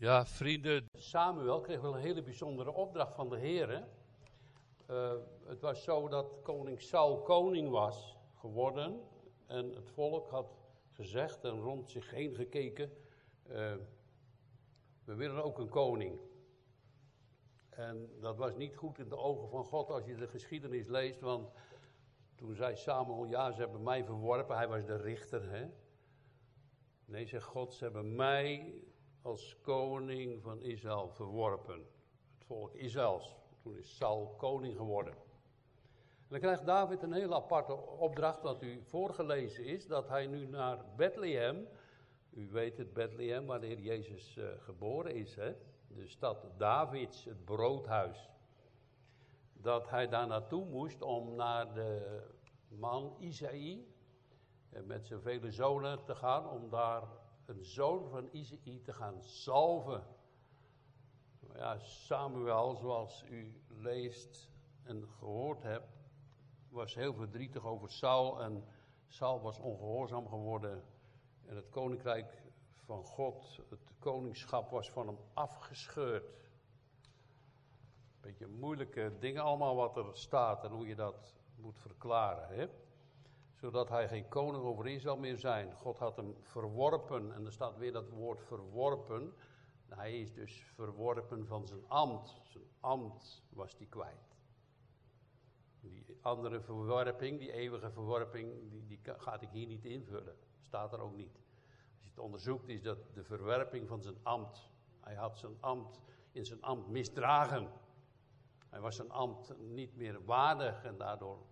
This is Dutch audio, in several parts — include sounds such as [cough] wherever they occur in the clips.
Ja, vrienden. Samuel kreeg wel een hele bijzondere opdracht van de Heer. Uh, het was zo dat koning Saul koning was geworden. En het volk had gezegd en rond zich heen gekeken. Uh, we willen ook een koning. En dat was niet goed in de ogen van God als je de geschiedenis leest. Want toen zei Samuel, ja, ze hebben mij verworpen. Hij was de richter, hè. Nee, zegt God, ze hebben mij als koning van Israël verworpen. Het volk Israëls. Toen is Saul koning geworden. En dan krijgt David een hele aparte opdracht, wat u voorgelezen is, dat hij nu naar Bethlehem, u weet het, Bethlehem, waar de Heer Jezus uh, geboren is, hè? de stad Davids, het broodhuis. Dat hij daar naartoe moest om naar de man Isaïe, eh, met zijn vele zonen te gaan, om daar een zoon van Isaïe te gaan salven. Ja, Samuel, zoals u leest en gehoord hebt, was heel verdrietig over Saul. En Saul was ongehoorzaam geworden. En het koninkrijk van God, het koningschap was van hem afgescheurd. Beetje moeilijke dingen allemaal wat er staat en hoe je dat moet verklaren. Hè? Zodat hij geen koning over Israël meer zijn. God had hem verworpen, en er staat weer dat woord verworpen. Hij is dus verworpen van zijn ambt. Zijn ambt was hij kwijt. Die andere verworping, die eeuwige verworping, die, die gaat ik hier niet invullen. Staat er ook niet. Als je het onderzoekt, is dat de verwerping van zijn ambt. Hij had zijn ambt in zijn ambt misdragen. Hij was zijn ambt niet meer waardig en daardoor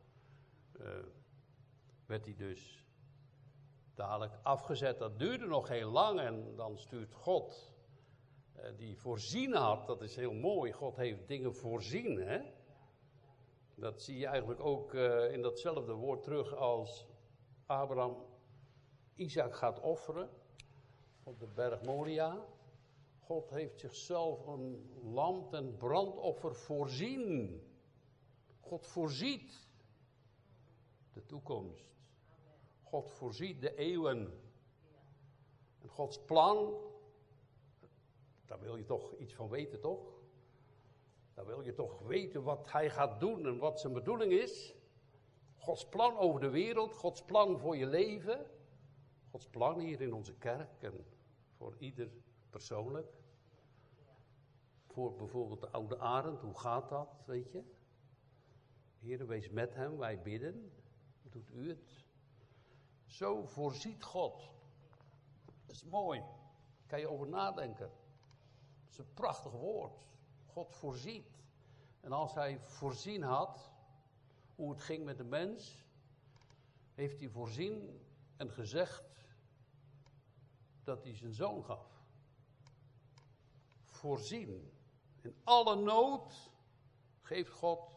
uh, werd hij dus dadelijk afgezet. Dat duurde nog heel lang en dan stuurt God, eh, die voorzien had, dat is heel mooi. God heeft dingen voorzien, hè. Dat zie je eigenlijk ook uh, in datzelfde woord terug als Abraham Isaac gaat offeren op de berg Moria. God heeft zichzelf een lam en brandoffer voorzien. God voorziet de toekomst. God voorziet de eeuwen. En Gods plan, daar wil je toch iets van weten, toch? Daar wil je toch weten wat hij gaat doen en wat zijn bedoeling is. Gods plan over de wereld, Gods plan voor je leven. Gods plan hier in onze kerk en voor ieder persoonlijk. Voor bijvoorbeeld de oude Arend, hoe gaat dat, weet je? Heer, wees met hem, wij bidden. Doet u het? Zo voorziet God. Dat is mooi. Daar kan je over nadenken. Dat is een prachtig woord. God voorziet. En als hij voorzien had hoe het ging met de mens, heeft hij voorzien en gezegd dat hij zijn zoon gaf. Voorzien. In alle nood geeft God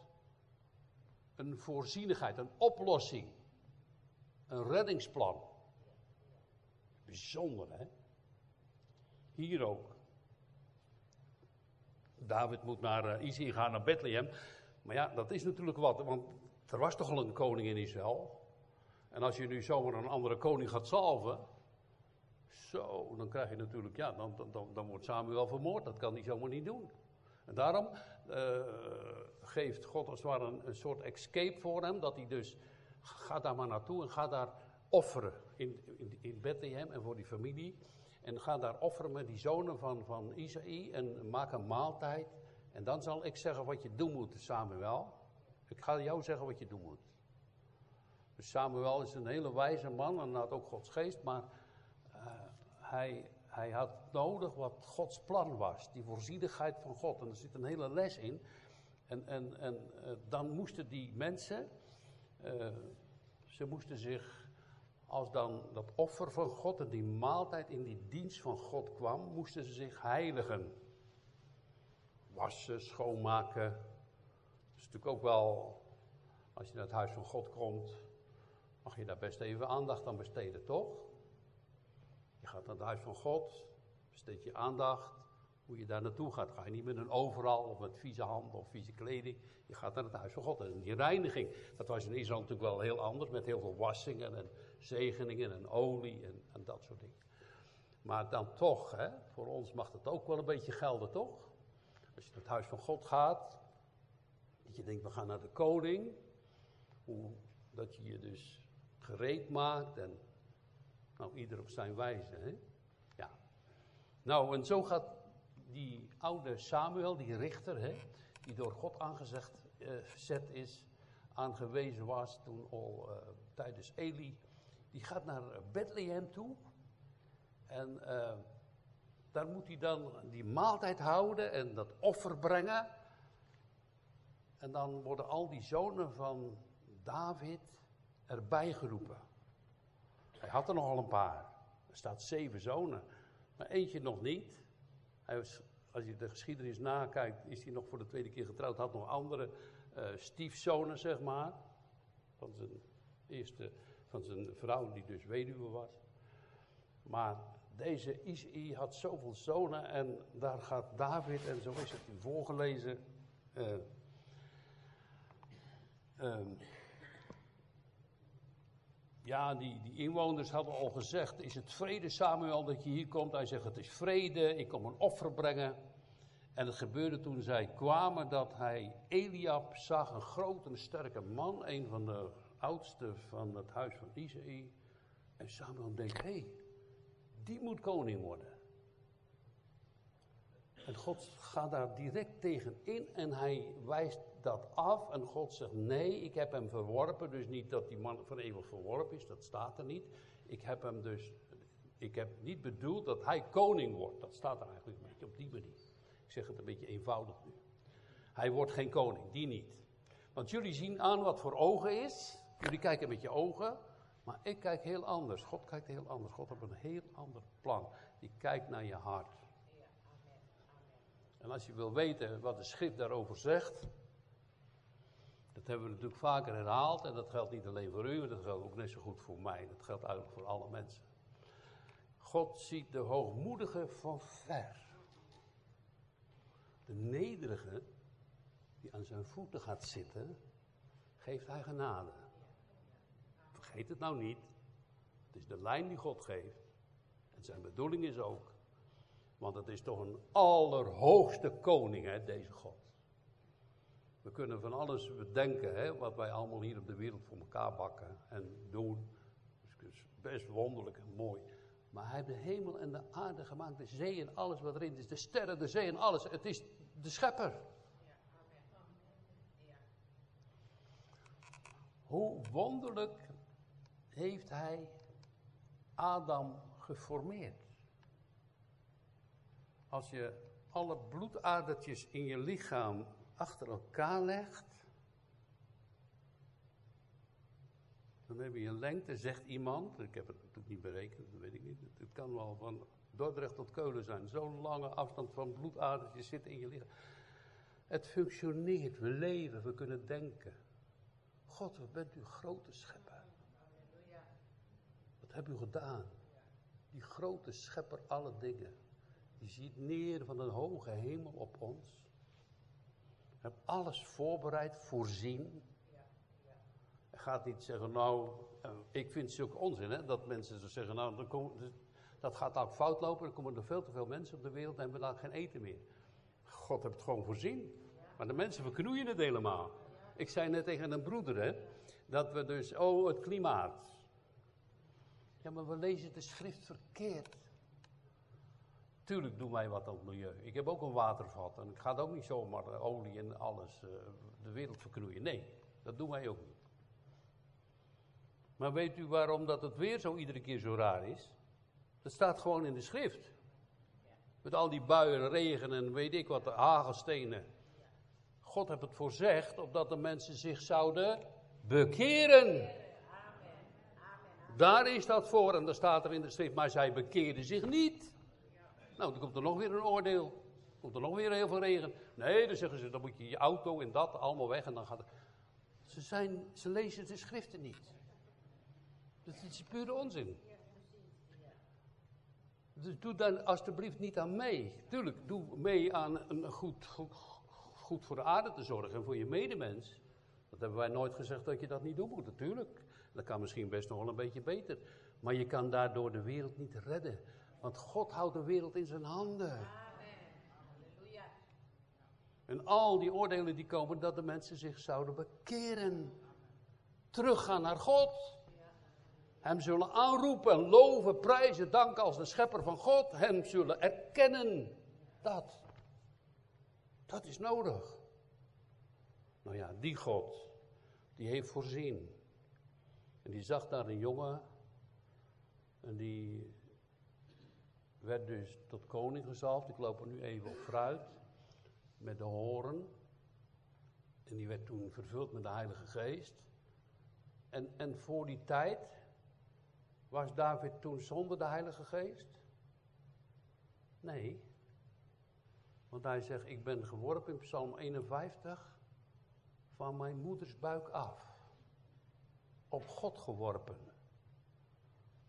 een voorzienigheid, een oplossing. Een reddingsplan. Bijzonder, hè? Hier ook. David moet naar uh, gaan, naar Bethlehem. Maar ja, dat is natuurlijk wat, want er was toch al een koning in Israël. En als je nu zomaar een andere koning gaat salven, zo, dan krijg je natuurlijk, ja, dan, dan, dan wordt Samuel vermoord. Dat kan hij zomaar niet doen. En daarom uh, geeft God als het ware een, soort escape voor hem, dat hij dus Ga daar maar naartoe en ga daar offeren in, in, Bethlehem en voor die familie. En ga daar offeren met die zonen van, van Isaïe en maak een maaltijd. En dan zal ik zeggen wat je doen moet, Samuel. Ik ga jou zeggen wat je doen moet. Dus Samuel is een hele wijze man en had ook Gods geest, maar uh, hij, hij had nodig wat Gods plan was. Die voorzienigheid van God. En er zit een hele les in. En, en, en uh, dan moesten die mensen uh, ze moesten zich, als dan dat offer van God en die maaltijd in die dienst van God kwam, moesten ze zich heiligen. Wassen, schoonmaken. Dat is natuurlijk ook wel, als je naar het huis van God komt, mag je daar best even aandacht aan besteden, toch? Je gaat naar het huis van God, besteed je aandacht, hoe je daar naartoe gaat. Ga je niet met een overal of met vieze handen of vieze kleding. Je gaat naar het huis van God. En die reiniging, dat was in Israël natuurlijk wel heel anders. Met heel veel wassingen en zegeningen en olie en, en dat soort dingen. Maar dan toch, hè, voor ons mag het ook wel een beetje gelden, toch? Als je naar het huis van God gaat, dat je denkt, we gaan naar de koning. Hoe, dat je je dus gereed maakt en, nou, ieder op zijn wijze, hè? Ja. Nou, en zo gaat die oude Samuel, die richter, hè, die door God aangezet uh, is, aangewezen was toen al uh, tijdens Eli, die gaat naar Bethlehem toe. En uh, daar moet hij dan die maaltijd houden en dat offer brengen. En dan worden al die zonen van David erbij geroepen. Hij had er nogal een paar. Er staat zeven zonen, maar eentje nog niet. Als je de geschiedenis nakijkt, is hij nog voor de tweede keer getrouwd. Had nog andere uh, stiefzonen, zeg maar. Van zijn eerste, van zijn vrouw, die dus weduwe was. Maar deze Isaïe had zoveel zonen en daar gaat David, en zo is het voorgelezen. Uh, ja, die, die inwoners hadden al gezegd: Is het vrede, Samuel, dat je hier komt? Hij zegt: Het is vrede, ik kom een offer brengen. En het gebeurde toen zij kwamen dat hij Eliab zag, een grote en sterke man, een van de oudste van het huis van Isaïe. En Samuel denkt: Hé, die moet koning worden. En God gaat daar direct tegen in en hij wijst dat af. En God zegt: Nee, ik heb hem verworpen. Dus niet dat die man van eeuwig verworpen is, dat staat er niet. Ik heb hem dus. Ik heb niet bedoeld dat hij koning wordt. Dat staat er eigenlijk een beetje op die manier. Ik zeg het een beetje eenvoudig nu. Hij wordt geen koning, die niet. Want jullie zien aan wat voor ogen is. Jullie kijken met je ogen. Maar ik kijk heel anders. God kijkt heel anders. God heeft een heel ander plan. Die kijkt naar je hart. En als je wil weten wat de schrift daarover zegt, dat hebben we natuurlijk vaker herhaald en dat geldt niet alleen voor u, dat geldt ook net zo goed voor mij. Dat geldt eigenlijk voor alle mensen. God ziet de hoogmoedige van ver. De nederige die aan zijn voeten gaat zitten, geeft hij genade. Vergeet het nou niet. Het is de lijn die God geeft. En zijn bedoeling is ook. Want het is toch een allerhoogste koning, hè, deze God. We kunnen van alles bedenken, hè, wat wij allemaal hier op de wereld voor elkaar bakken en doen. Dat is best wonderlijk en mooi. Maar hij heeft de hemel en de aarde gemaakt, de zee en alles wat erin is. De sterren, de zee en alles. Het is de schepper. Hoe wonderlijk heeft hij Adam geformeerd. Als je alle bloedadertjes in je lichaam achter elkaar legt, dan heb je een lengte, zegt iemand, ik heb het natuurlijk niet berekend, dat weet ik niet, het kan wel van Dordrecht tot Keulen zijn, zo'n lange afstand van bloedadertjes zit in je lichaam. Het functioneert, we leven, we kunnen denken. God, wat bent u grote schepper. Wat hebt u gedaan? Die grote schepper alle dingen. Die ziet neer van een hoge hemel op ons. Heb alles voorbereid, voorzien. Gaat niet zeggen, nou, eh, ik vind het ook onzin, hè, dat mensen zo zeggen, nou, dan komen, dat gaat ook fout lopen, dan komen er veel te veel mensen op de wereld en we hebben dan geen eten meer. God heeft het gewoon voorzien. Maar de mensen verknoeien het helemaal. Ik zei net tegen een broeder, hè, dat we dus, oh, het klimaat. Ja, maar we lezen de schrift verkeerd. Tuurlijk doen wij wat aan het milieu. Ik heb ook een watervat en ik ga ook niet zomaar olie en alles uh, de wereld verknoeien. Nee, dat doen wij ook niet. Maar weet u waarom dat het weer zo iedere keer zo raar is? Dat staat gewoon in de schrift. Met al die buien, regen en weet ik wat, hagelstenen. God heeft het voorzegd opdat de mensen zich zouden bekeren. Daar is dat voor en daar staat er in de schrift, maar zij bekeerden zich niet. Nou, dan komt er nog weer een oordeel. Komt er nog weer heel veel regen. Nee, dan zeggen ze, dan moet je je auto en dat allemaal weg en dan gaat het. Ze, zijn, ze lezen de schriften niet. Dat is pure onzin. Dus doe dan alsjeblieft niet aan mee. Tuurlijk, doe mee aan een goed, goed, goed voor de aarde te zorgen en voor je medemens. Dat hebben wij nooit gezegd dat je dat niet doen moet, natuurlijk. Dat kan misschien best nog wel een beetje beter. Maar je kan daardoor de wereld niet redden. Want God houdt de wereld in zijn handen. En al die oordelen die komen, dat de mensen zich zouden bekeren. Teruggaan naar God. Hem zullen aanroepen, loven, prijzen, danken als de schepper van God. Hem zullen erkennen. Dat. Dat is nodig. Nou ja, die God, die heeft voorzien. En die zag daar een jongen. En die werd dus tot koning gezalfd. Ik loop er nu even op vooruit. Met de horen. En die werd toen vervuld met de Heilige Geest. En, en voor die tijd was David toen zonder de Heilige Geest? Nee. Want hij zegt, ik ben geworpen in Psalm 51 van mijn moeders buik af. Op God geworpen.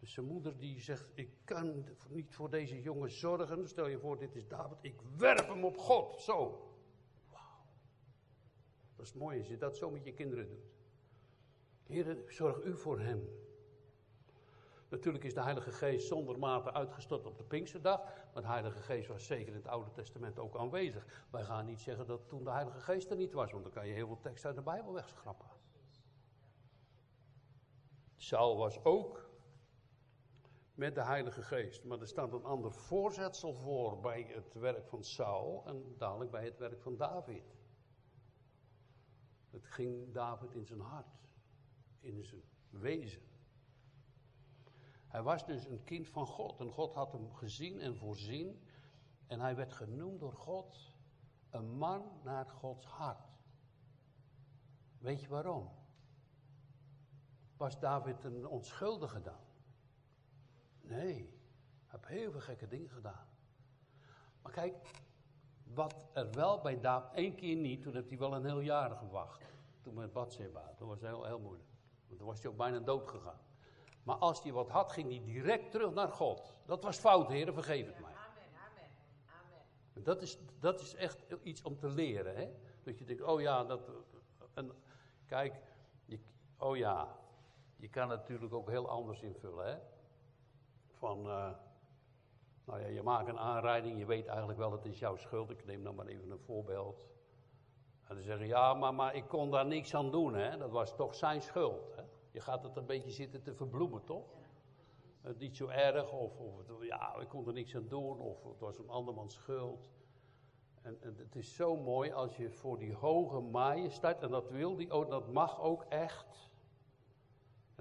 Dus zijn moeder die zegt, ik kan niet voor deze jongen zorgen. Stel je voor, dit is David. Ik werp hem op God. Zo. Wauw. Dat is mooi als je dat zo met je kinderen doet. Heer, zorg u voor hem. Natuurlijk is de Heilige Geest zonder mate uitgestort op de Pinksterdag. Maar de Heilige Geest was zeker in het Oude Testament ook aanwezig. Wij gaan niet zeggen dat toen de Heilige Geest er niet was, want dan kan je heel veel tekst uit de Bijbel wegschrappen. Saul was ook met de Heilige Geest. Maar er staat een ander voorzetsel voor bij het werk van Saul en dadelijk bij het werk van David. Het ging David in zijn hart, in zijn wezen. Hij was dus een kind van God en God had hem gezien en voorzien. En hij werd genoemd door God een man naar Gods hart. Weet je waarom? Was David een onschuldige dan? Nee, hij heeft heel veel gekke dingen gedaan. Maar kijk, wat er wel bij David, één keer niet, toen heeft hij wel een heel jaar gewacht. Toen met Bathsheba, dat was heel, heel moeilijk. Want toen was hij ook bijna dood gegaan. Maar als hij wat had, ging hij direct terug naar God. Dat was fout, heren, vergeef het mij. Amen, amen, amen. Dat is, dat is echt iets om te leren, hè. Dat je denkt, oh ja, dat... En, kijk, je, oh ja, je kan het natuurlijk ook heel anders invullen, hè. Van, uh, nou ja, je maakt een aanrijding, je weet eigenlijk wel, het is jouw schuld. Ik neem dan maar even een voorbeeld. En dan zeggen, ja, maar, maar ik kon daar niks aan doen, hè. Dat was toch zijn schuld, hè. Je gaat het een beetje zitten te verbloemen, toch? Niet zo erg, of, of ja, ik kon er niks aan doen, of het was een andermans schuld. En, en, het is zo mooi als je voor die hoge majesteit, en dat wil die ook, dat mag ook echt.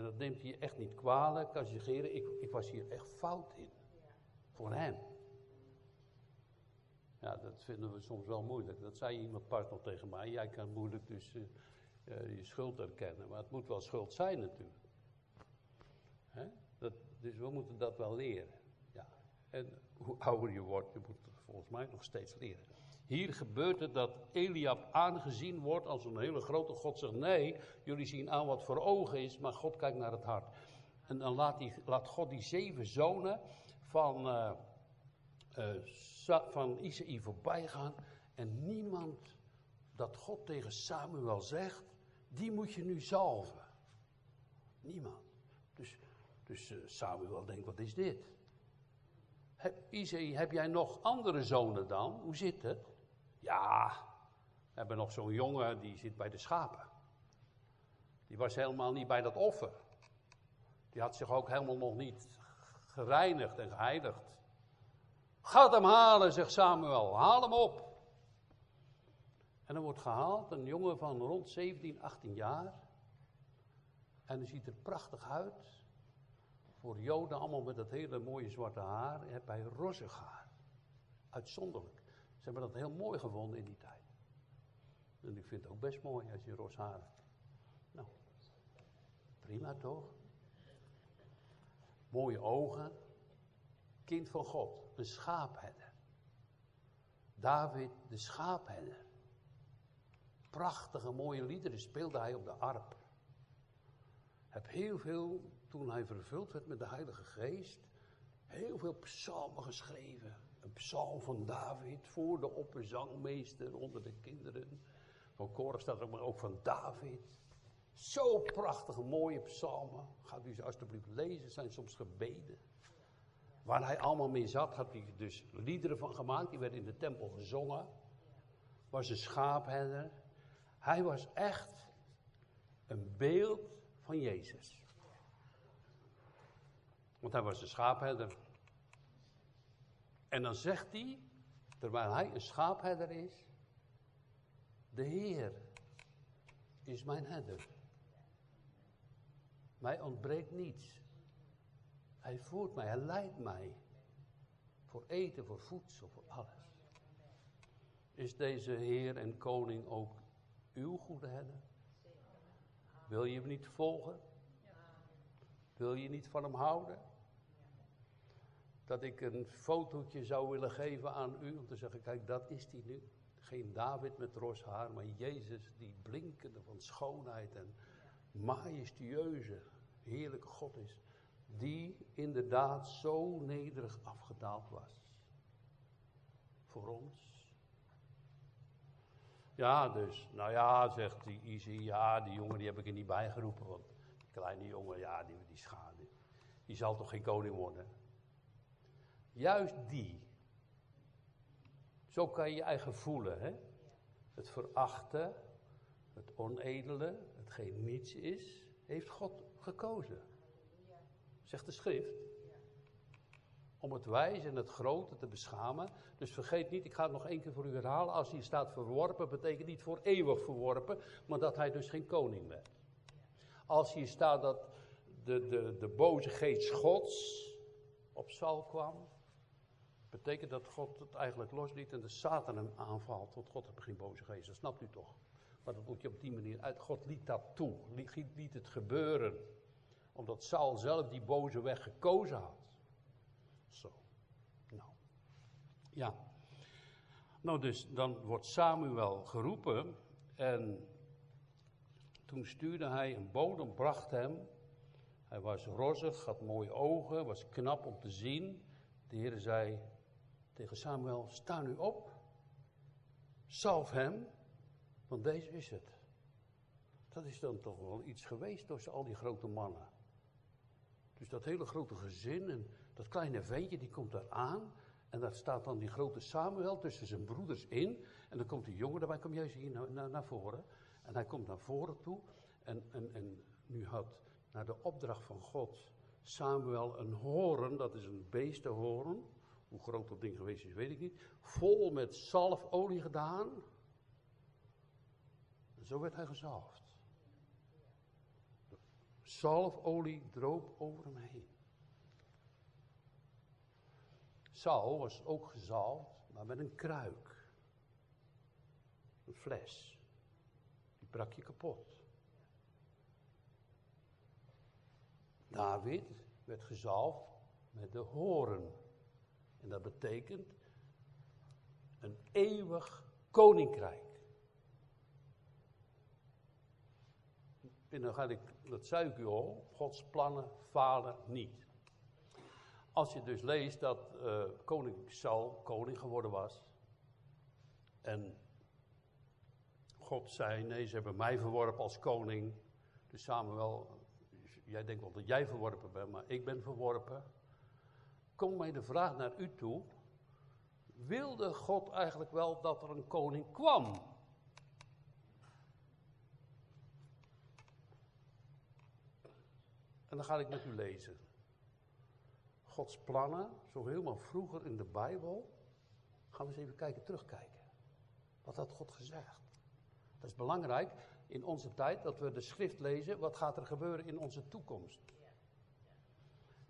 En dat neemt hij echt niet kwalijk als je zegt, ik, ik was hier echt fout in. Voor hem. Ja, dat vinden we soms wel moeilijk. Dat zei iemand pas nog tegen mij. Jij kan moeilijk dus uh, uh, je schuld erkennen. Maar het moet wel schuld zijn natuurlijk. Dat, dus we moeten dat wel leren. Ja. En hoe ouder je wordt, je moet het volgens mij nog steeds leren. Hier gebeurt het dat Eliab aangezien wordt als een hele grote God. Zegt nee, jullie zien aan wat voor ogen is, maar God kijkt naar het hart. En dan laat, laat God die zeven zonen van, uh, uh, van Isaïe voorbij gaan. En niemand dat God tegen Samuel zegt, die moet je nu zalven. Niemand. Dus, dus uh, Samuel denkt, wat is dit? Heb, heb jij nog andere zonen dan? Hoe zit het? Ja, we hebben nog zo'n jongen die zit bij de schapen. Die was helemaal niet bij dat offer. Die had zich ook helemaal nog niet gereinigd en geheiligd. Ga hem halen, zegt Samuel. Haal hem op. En dan wordt gehaald een jongen van rond 17, 18 jaar. En hij ziet er prachtig uit. Voor Joden allemaal met dat hele mooie zwarte haar. Heb hij rossig haar. Uitzonderlijk. Ze hebben dat heel mooi gevonden in die tijd. En ik vind het ook best mooi als je ros haar hebt. Nou, prima toch? Mooie ogen. Kind van God. Een schaapherder. David, de schaapherder. Prachtige, mooie liederen speelde hij op de arp. Heb heel veel, toen hij vervuld werd met de Heilige Geest, heel veel psalmen geschreven. Een psalm van David voor de opperzangmeester onder de kinderen. Van Korach staat er maar ook van David. Zo prachtige, mooie psalmen. Gaat u ze alsjeblieft lezen, zijn soms gebeden. Waar hij allemaal mee zat, had hij dus liederen van gemaakt. Die werden in de tempel gezongen. Was een schaapherder. Hij was echt een beeld van Jezus. Want hij was een schaapherder. En dan zegt hij, terwijl hij een schaapherder is, de Heer is mijn herder. Mij ontbreekt niets. Hij voert mij, hij leidt mij. Voor eten, voor voedsel, voor alles. Is deze Heer en Koning ook uw goede herder? Wil je hem niet volgen? Wil je niet van hem houden? Dat ik een fotootje zou willen geven aan u om te zeggen, kijk, dat is die nu. Geen David met ros haar, maar Jezus die blinkende van schoonheid en majestueuze, heerlijke God is. Die inderdaad zo nederig afgedaald was. Voor ons. Ja, dus, nou ja, zegt die Easy, ja, die jongen die heb ik er niet bijgeroepen, want die kleine jongen, ja, die, die schade, die zal toch geen koning worden. Juist die. Zo kan je je eigen voelen, hè? Het verachten, het onedele, hetgeen niets is, heeft God gekozen. Zegt de schrift. Om het wijze en het grote te beschamen. Dus vergeet niet, ik ga het nog één keer voor u herhalen. Als hij staat verworpen, betekent niet voor eeuwig verworpen, maar dat hij dus geen koning werd. Als hier staat dat de, de, de boze geest Gods op Saul kwam, betekent dat God het eigenlijk losliet en de Satan hem aanvalt. Want God heeft geen boze geest, dat snapt u toch? Maar dat moet je op die manier uit. God liet dat toe, liet, het gebeuren. Omdat Saul zelf die boze weg gekozen had. Zo. Nou. Ja. Nou, dus dan wordt Samuel geroepen. En toen stuurde hij een bodem, bracht hem. Hij was rozig, had mooie ogen, was knap om te zien. De Heer zei tegen Samuel: Sta nu op, salf hem, want deze is het. Dat is dan toch wel iets geweest tussen al die grote mannen. Dus dat hele grote gezin en dat kleine ventje die komt daar aan. En daar staat dan die grote Samuel tussen zijn broeders in. En dan komt die jongen daarbij, kom juist hier naar, naar, naar voren. En hij komt naar voren toe. En, en, en nu had naar de opdracht van God Samuel een horen, dat is een beestenhoorn. Hoe groot dat ding geweest is, weet ik niet. Vol met zalfolie gedaan. En zo werd hij gezalfd. Zalfolie droop over hem heen. Saul was ook gezalfd, maar met een kruik. Een fles. Die brak je kapot. David werd gezalfd met de horen. En dat betekent een eeuwig koninkrijk. En dan ga ik, dat zei ik u al, Gods plannen falen niet. Als je dus leest dat uh, koning Saul koning geworden was. En God zei, nee, ze hebben mij verworpen als koning. Dus Samuel, jij denkt wel dat jij verworpen bent, maar ik ben verworpen. Kom mij de vraag naar u toe. Wilde God eigenlijk wel dat er een koning kwam? En dan ga ik met u lezen. Gods plannen, zo helemaal vroeger in de Bijbel. Gaan we eens even kijken, terugkijken. Wat had God gezegd? Dat is belangrijk in onze tijd dat we de schrift lezen. Wat gaat er gebeuren in onze toekomst?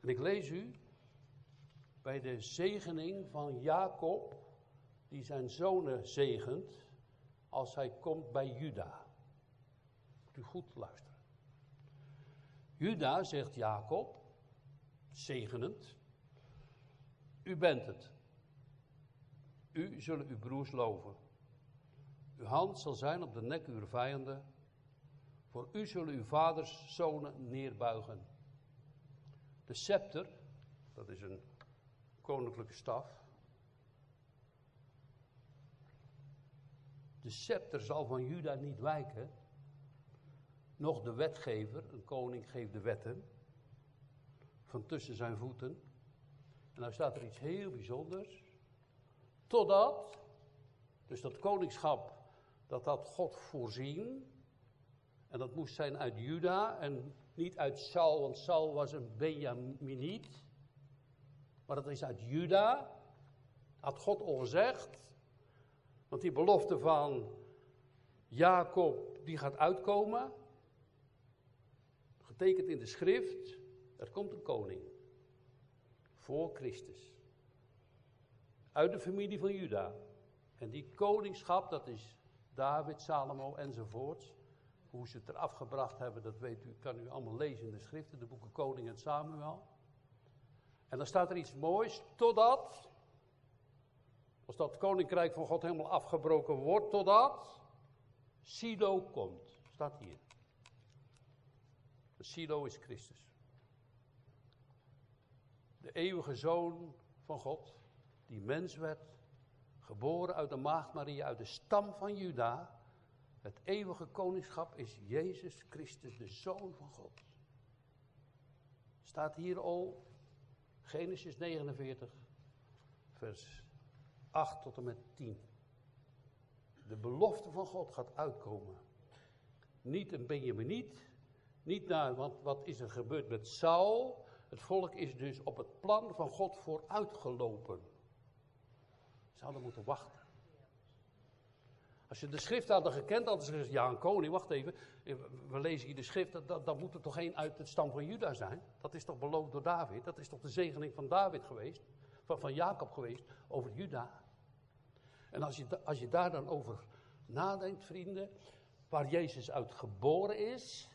En ik lees u bij de zegening van Jacob, die zijn zonen zegent, als hij komt bij Juda. Moet u goed luisteren. Juda zegt Jacob, zegenend, u bent het. U zullen uw broers loven. Uw hand zal zijn op de nek uw vijanden. Voor u zullen uw vaders zonen neerbuigen. De scepter, dat is een koninklijke staf. De scepter zal van Juda niet wijken. Nog de wetgever, een koning geeft de wetten, van tussen zijn voeten. En nou staat er iets heel bijzonders. Totdat, dus dat koningschap, dat had God voorzien. En dat moest zijn uit Juda en niet uit Saul, want Saul was een Benjaminiet. Maar dat is uit Juda. Had God al gezegd. Want die belofte van Jacob, die gaat uitkomen. Getekend in de schrift. Er komt een koning. Voor Christus. Uit de familie van Juda. En die koningschap, dat is David, Salomo enzovoorts. Hoe ze het eraf gebracht hebben, dat weet u, kan u allemaal lezen in de schriften, de boeken Koning en Samuel. En dan staat er iets moois, totdat, als dat koninkrijk van God helemaal afgebroken wordt, totdat Silo komt. Staat hier. Silo is Christus. De eeuwige zoon van God, die mens werd, geboren uit de maagd Maria, uit de stam van Juda. Het eeuwige koningschap is Jezus Christus, de zoon van God. Staat hier al Genesis 49, vers 8 tot en met 10. De belofte van God gaat uitkomen. Niet een Benjaminiet, niet naar, want wat is er gebeurd met Saul? Het volk is dus op het plan van God vooruitgelopen. Ze hadden moeten wachten. Als je de schrift hadden gekend, hadden ze gezegd, ja een koning, wacht even. We lezen hier de schrift, dat, dat, moet er toch één uit het stam van Juda zijn? Dat is toch beloofd door David? Dat is toch de zegening van David geweest? Van, van Jacob geweest, over Juda? En als je, als je daar dan over nadenkt, vrienden, waar Jezus uit geboren is,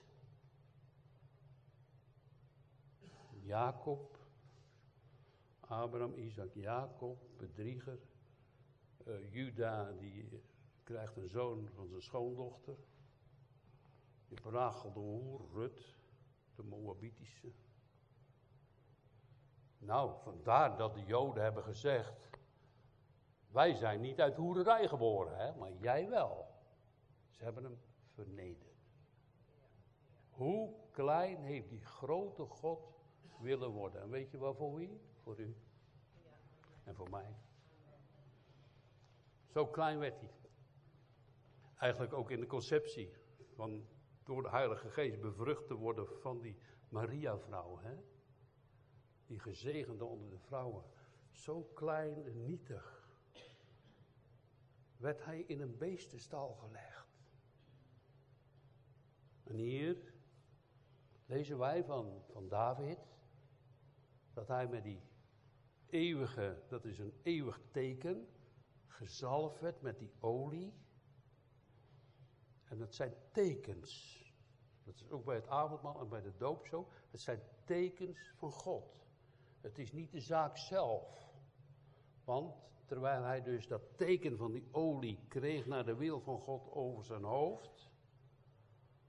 Jacob, Abraham, Isaac, Jacob, bedrieger, uh, Juda die krijgt een zoon van zijn schoondochter, die beragelde hoer, Rut, de Moabitische. Nou, vandaar dat de Joden hebben gezegd, wij zijn niet uit hoererij geboren, hè, maar jij wel. Ze hebben hem vernederd. Hoe klein heeft die grote God willen worden? En weet je waarvoor wie? Voor u. En voor mij. Zo klein werd hij. Eigenlijk ook in de conceptie. Van door de Heilige Geest bevrucht te worden van die Maria-vrouw. Hè? Die gezegende onder de vrouwen. Zo klein en nietig werd hij in een beestenstal gelegd. En hier lezen wij van, van David dat hij met die eeuwige, dat is een eeuwig teken, gezalfd werd met die olie. En dat zijn tekens. Dat is ook bij het avondmaal en bij de doop zo. Het zijn tekens van God. Het is niet de zaak zelf. Want terwijl hij dus dat teken van die olie kreeg naar de wil van God over zijn hoofd,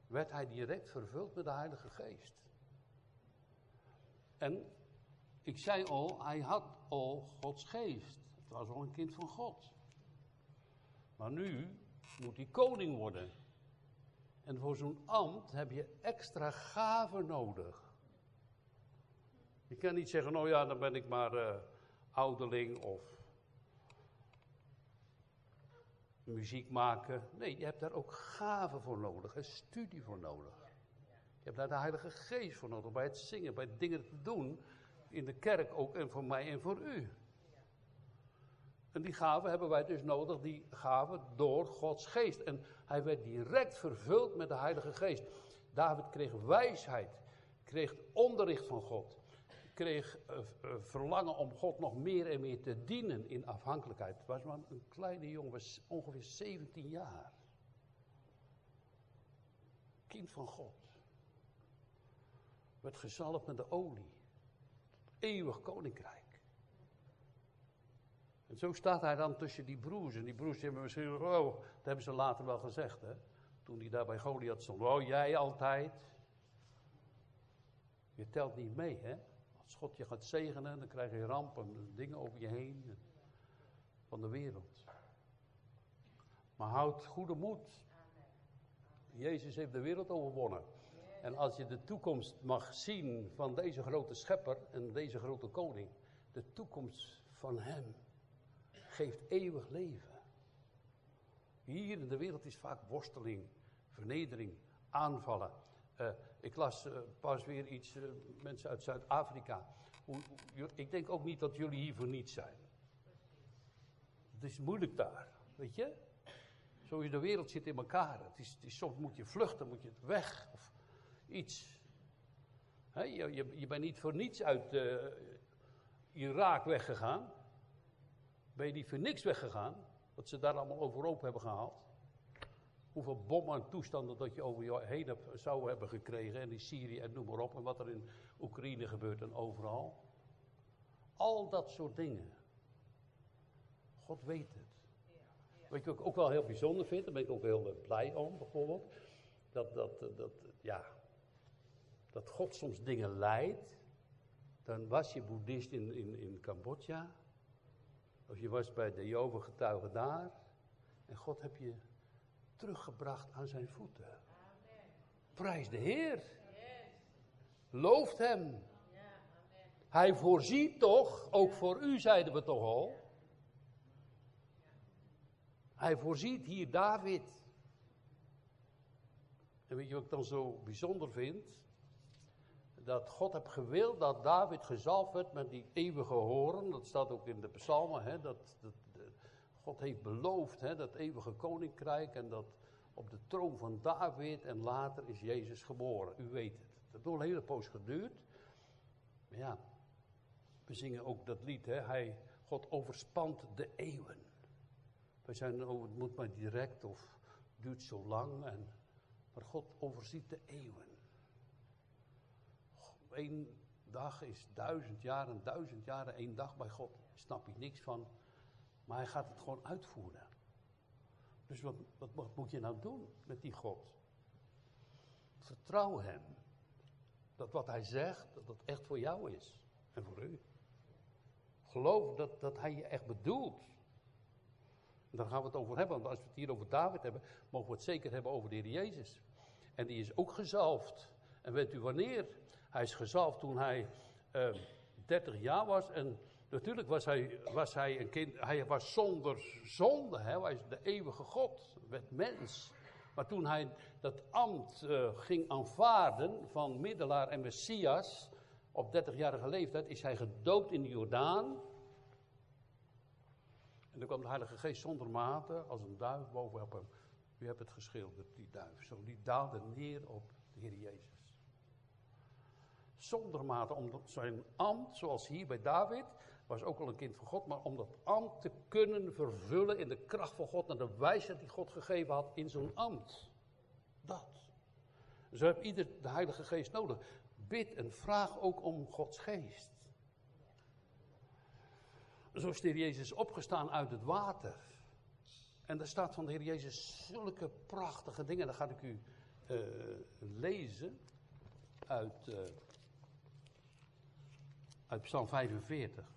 werd hij direct vervuld met de Heilige Geest. En ik zei al, hij had al Gods geest. Het was al een kind van God. Maar nu moet hij koning worden. En voor zo'n ambt heb je extra gaven nodig. Je kan niet zeggen, nou ja, dan ben ik maar uh, ouderling of muziek maken. Nee, je hebt daar ook gaven voor nodig, een studie voor nodig. Je hebt daar de Heilige Geest voor nodig, bij het zingen, bij dingen te doen. In de kerk ook en voor mij en voor u. En die gaven hebben wij dus nodig, die gaven door Gods geest. En hij werd direct vervuld met de Heilige Geest. David kreeg wijsheid, kreeg onderricht van God kreeg uh, verlangen om God nog meer en meer te dienen in afhankelijkheid. Was maar een kleine jongen, was ongeveer 17 jaar. Kind van God. Werd gezalfd met de olie. Eeuwig koninkrijk. En zo staat hij dan tussen die broers. En die broers hebben misschien, oh, dat hebben ze later wel gezegd, hè. Toen hij daar bij Goliath stond. Oh, jij altijd. Je telt niet mee, hè. Als God je gaat zegenen, dan krijg je rampen, dingen over je heen van de wereld. Maar houd goede moed. Jezus heeft de wereld overwonnen. En als je de toekomst mag zien van deze grote schepper en deze grote koning, de toekomst van Hem geeft eeuwig leven. Hier in de wereld is vaak worsteling, vernedering, aanvallen. Uh, ik las uh, pas weer iets, uh, mensen uit Zuid-Afrika. Ik denk ook niet dat jullie hier voor niets zijn. Het is moeilijk daar, weet je? Zo is de wereld zit in elkaar. Het is, soms moet je vluchten, moet je weg of iets. Je, je, je, bent niet voor niets uit Irak weggegaan. Ben je niet voor niks weggegaan? Wat ze daar allemaal overhoop hebben gehaald. Hoeveel bommen en toestanden dat je over je heen zou hebben gekregen. En in Syrië en noem maar op. En wat er in Oekraïne gebeurt en overal. Al dat soort dingen. God weet het. Wat ik ook wel heel bijzonder vind, daar ben ik ook heel eh, blij om bijvoorbeeld. Dat, dat, eh, dat, ja, dat God soms dingen leidt. Dan was je boeddhist in, in, in Cambodja. Of je was bij de Joven-getuigen daar. En God heb je teruggebracht aan zijn voeten. Amen. Prijs de Heer. Looft hem. Hij voorziet toch, ook voor u zeiden we toch al. Hij voorziet hier David. En weet je wat ik dan zo bijzonder vind? Dat God heeft gewild dat David gezalfd werd met die eeuwige horen. Dat staat ook in de psalmen. Hè, dat, dat, God heeft beloofd hè, dat eeuwige koninkrijk en dat op de troon van David en later is Jezus geboren. U weet het. Dat heeft een hele poos geduurd. Maar ja, we zingen ook dat lied. Hè, hij, God overspant de eeuwen. We zijn over, het moet maar direct of duurt zo lang. En, maar God overziet de eeuwen één dag is duizend jaar en duizend jaren één dag bij God. Snap je niks van. Maar hij gaat het gewoon uitvoeren. Dus wat, wat, wat moet je nou doen met die God? Vertrouw hem. Dat wat hij zegt, dat dat echt voor jou is. En voor u. Geloof dat, dat hij je echt bedoelt. En daar gaan we het over hebben. Want als we het hier over David hebben, mogen we het zeker hebben over de Heer Jezus. En die is ook gezalfd. En weet u wanneer hij is gezalfd toen hij uh, ehm, 30 jaar was. En natuurlijk was hij, was hij een kind. Hij was zonder zonde. Hè? Hij is de eeuwige God. Werd mens. Maar toen hij dat ambt uh, ging aanvaarden van middelaar en messias. Op 30-jarige leeftijd is hij gedoopt in de Jordaan. En dan kwam de Heilige Geest zonder mate als een duif bovenop hem. U hebt het geschilderd, die duif. Zo, die daalde neer op de Heer Jezus zonder mate om zijn ambt, zoals hier bij David, was ook al een kind van God, maar om dat ambt te kunnen vervullen in de kracht van God en de wijsheid die God gegeven had in zo'n ambt. Dat. Zo heeft ieder de Heilige Geest nodig. Bid en vraag ook om Gods Geest. Zo is de Heer Jezus opgestaan uit het water. En daar staat van de Heer Jezus zulke prachtige dingen. Dan ga ik u uh, lezen uit uh, uit Psalm 45.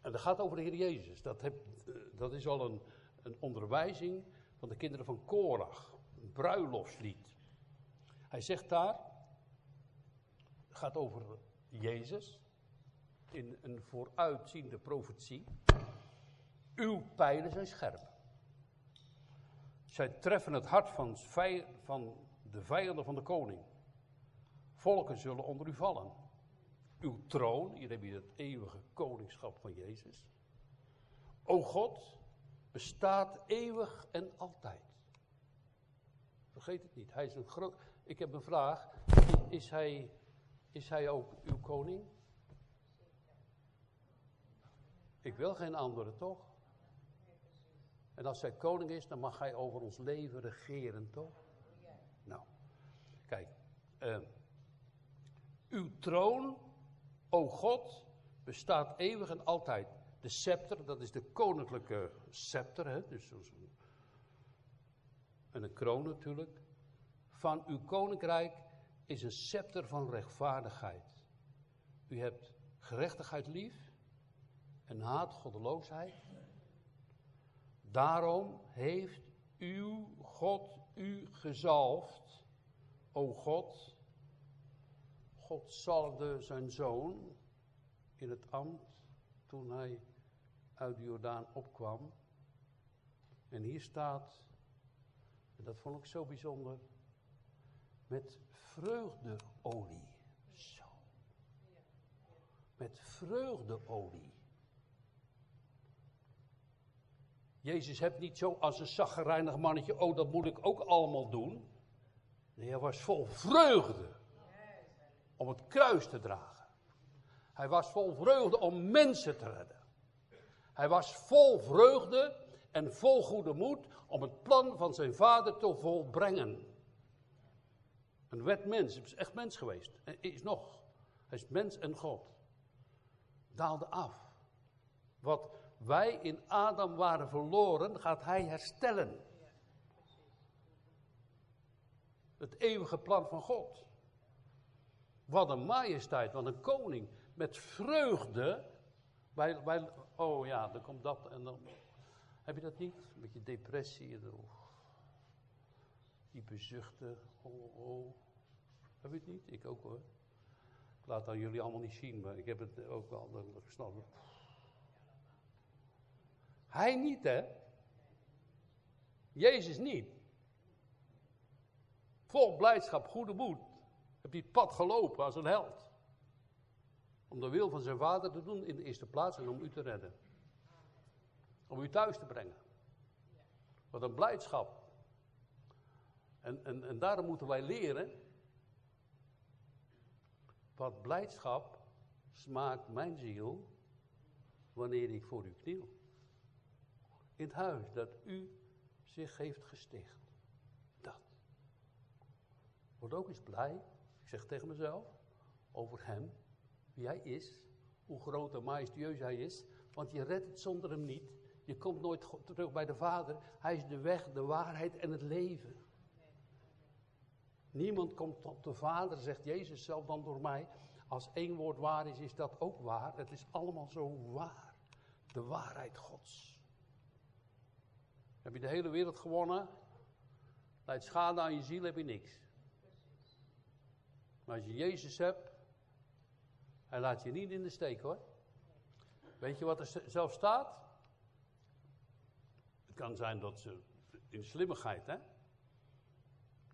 En dat gaat over de Heer Jezus. Dat, eh, dat is al een, een onderwijzing van de kinderen van Korach. Een bruiloftslied. Hij zegt daar, het gaat over Jezus, in een vooruitziende profetie. Uw pijlen zijn scherp. Zij treffen het hart van, van de vijanden van de koning. Volken zullen onder u vallen. Uw troon, hier heb je het eeuwige koningschap van Jezus. O God, bestaat eeuwig en altijd. Vergeet het niet, hij is een groot. Ik heb een vraag. Is hij, is hij ook uw koning? Ik wil geen andere, toch? En als hij koning is, dan mag hij over ons leven regeren, toch? Nou, kijk. Uh, uw troon, o God, bestaat eeuwig en altijd. De scepter, dat is de koninklijke scepter, hè, dus en een kroon natuurlijk. Van uw koninkrijk is een scepter van rechtvaardigheid. U hebt gerechtigheid lief en haat goddeloosheid. Daarom heeft uw God u gezalfd, o God, God zalfde zijn zoon in het ambt toen hij uit de Jordaan opkwam. En hier staat, en dat vond ik zo bijzonder, met vreugdeolie. Zo. Met vreugdeolie. Jezus hebt niet zo als een zaggerijnig mannetje, oh dat moet ik ook allemaal doen. Nee, hij was vol vreugde om het kruis te dragen. Hij was vol vreugde om mensen te redden. Hij was vol vreugde en vol goede moed om het plan van zijn vader te volbrengen. Een wet mens, hij is echt mens geweest. En is nog. Hij is mens en God. Daalde af. Wat wij in Adam waren verloren, gaat hij herstellen. Het eeuwige plan van God. Wat een majesteit, wat een koning. Met vreugde. Wij, wij, oh ja, dan komt dat en dan. Heb je dat niet? Een beetje depressie. Diepe zuchten. Oh, oh. Heb je het niet? Ik ook hoor. Ik laat dat jullie allemaal niet zien, maar ik heb het ook wel. Ik snap. Hij niet, hè? Jezus niet. Vol blijdschap, goede moed. Heb het pad gelopen als een held. Om de wil van zijn vader te doen in de eerste plaats en om u te redden. Om u thuis te brengen. Wat een blijdschap. En, en, en daarom moeten wij leren. Wat blijdschap smaakt mijn ziel wanneer ik voor u kniel in het huis dat u zich heeft gesticht. Dat. Word ook eens blij, zeg tegen mezelf, over hem, wie hij is, hoe groot en majestueus hij is, want je redt het zonder hem niet. Je komt nooit terug bij de Vader. Hij is de weg, de waarheid en het leven. Niemand komt tot de Vader, zegt Jezus zelf dan door mij. Als één woord waar is, is dat ook waar. Het is allemaal zo waar. De waarheid Gods. Heb je de hele wereld gewonnen? Leidt schade aan je ziel, heb je niks. Als je Jezus hebt, hij laat je niet in de steek hoor. Weet je wat er zelf staat? Het kan zijn dat ze in slimmigheid, hè,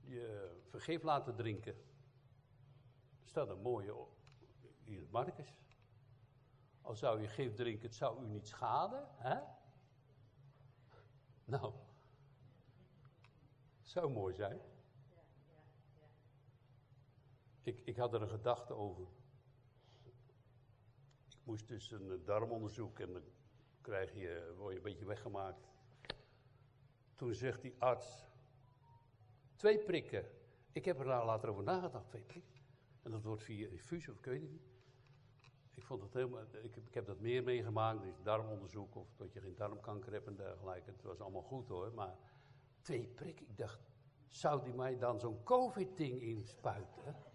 je vergif laten drinken. Er staat een mooie hier Marcus. Al zou je gif drinken, het zou u niet schaden, hè? Nou, zou mooi zijn. Ik, ik had er een gedachte over. Ik moest dus een eh, darmonderzoek en dan krijg je, word je een beetje weggemaakt. Toen zegt die arts, twee prikken. Ik heb er later over nagedacht, twee prikken. En dat wordt via infusie of ik weet niet. Ik vond het helemaal, ik, ik heb dat meer meegemaakt, dus darmonderzoek of dat je geen darmkanker hebt en dergelijke. Het was allemaal goed hoor, maar twee prikken. Ik dacht, zou die mij dan zo'n covid-ding inspuiten?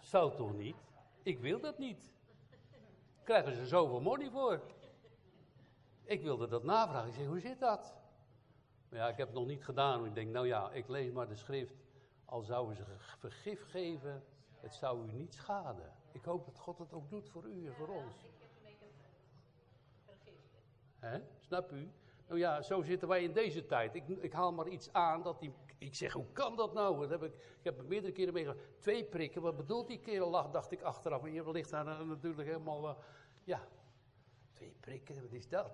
Zou toch niet? Ik wil dat niet. Krijgen ze zoveel money voor? Ik wilde dat navragen. Ik zei, hoe zit dat? Maar ja, ik heb het nog niet gedaan. Ik denk, nou ja, ik lees maar de schrift. Al zouden ze vergif geven, het zou u niet schaden. Ik hoop dat God het ook doet voor u en voor ons. Hè? Snap u? Nou ja, zo zitten wij in deze tijd. Ik, ik haal maar iets aan dat die. Ik zeg, hoe kan dat nou? Dat heb ik, ik heb meerdere keren meegemaakt. Twee prikken, wat bedoelt die kerel? Dacht ik achteraf. Maar je ligt daar natuurlijk helemaal. Uh, ja, twee prikken, wat is dat?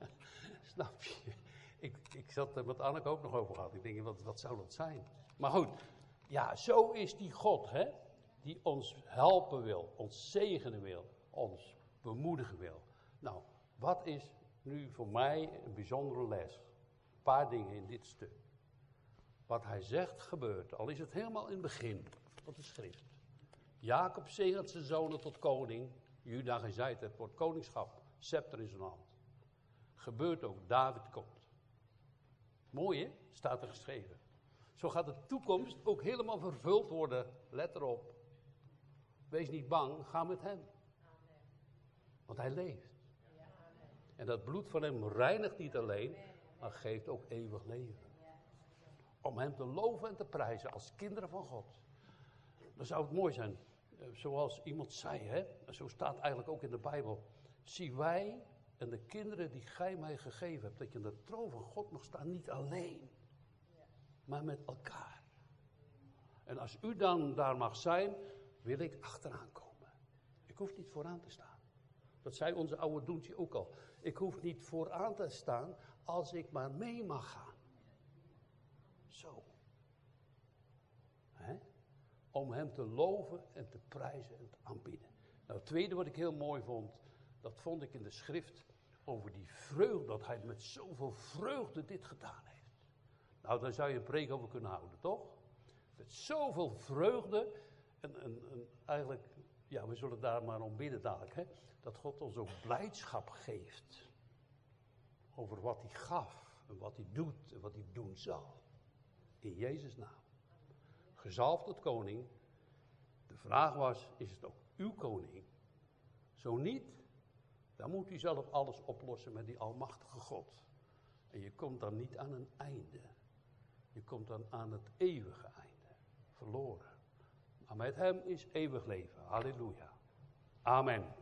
[laughs] Snap je? Ik, ik zat er met Anneke ook nog over gehad. Ik denk, wat, wat zou dat zijn? Maar goed, ja, zo is die God, hè? die ons helpen wil, ons zegenen wil, ons bemoedigen wil. Nou, wat is nu voor mij een bijzondere les? Een paar dingen in dit stuk. Wat hij zegt gebeurt, al is het helemaal in het begin van de schrift. Jacob zegent zijn zonen tot koning. Juda gezegd het wordt koningschap, scepter in zijn hand. Gebeurt ook, David komt. Mooi hè, staat er geschreven. Zo gaat de toekomst ook helemaal vervuld worden, let erop. Wees niet bang, ga met hem. Want hij leeft. En dat bloed van hem reinigt niet alleen, maar geeft ook eeuwig leven. Om hem te loven en te prijzen als kinderen van God. Dan zou het mooi zijn. eh, zoals iemand zei, hè, zo staat eigenlijk ook in de Bijbel. Zie wij en de kinderen die gij mij gegeven hebt, dat je in de troon van God mag staan, niet alleen, maar met elkaar. En als u dan daar mag zijn, wil ik achteraan komen. Ik hoef niet vooraan te staan. Dat zei onze oude Doentje ook al. Ik hoef niet vooraan te staan als ik maar mee mag gaan. Zo. Hè? Om hem te loven en te prijzen en te aanbidden. Nou, het tweede wat ik heel mooi vond, dat vond ik in de schrift over die vreugde, dat hij met zoveel vreugde dit gedaan heeft. Nou, daar zou je een preek over kunnen houden, toch? Met zoveel vreugde en eigenlijk, ja, we zullen daar maar om bidden dadelijk, hè? dat God ons ook blijdschap geeft over wat hij gaf en wat hij doet en wat hij doen zal. In Jezus' naam. Gezalfd tot koning. De vraag was, is het ook uw koning? Zo niet, dan moet u zelf alles oplossen met die almachtige God. En je komt dan niet aan een einde. Je komt dan aan het eeuwige einde. Verloren. Maar met hem is eeuwig leven. Halleluja. Amen.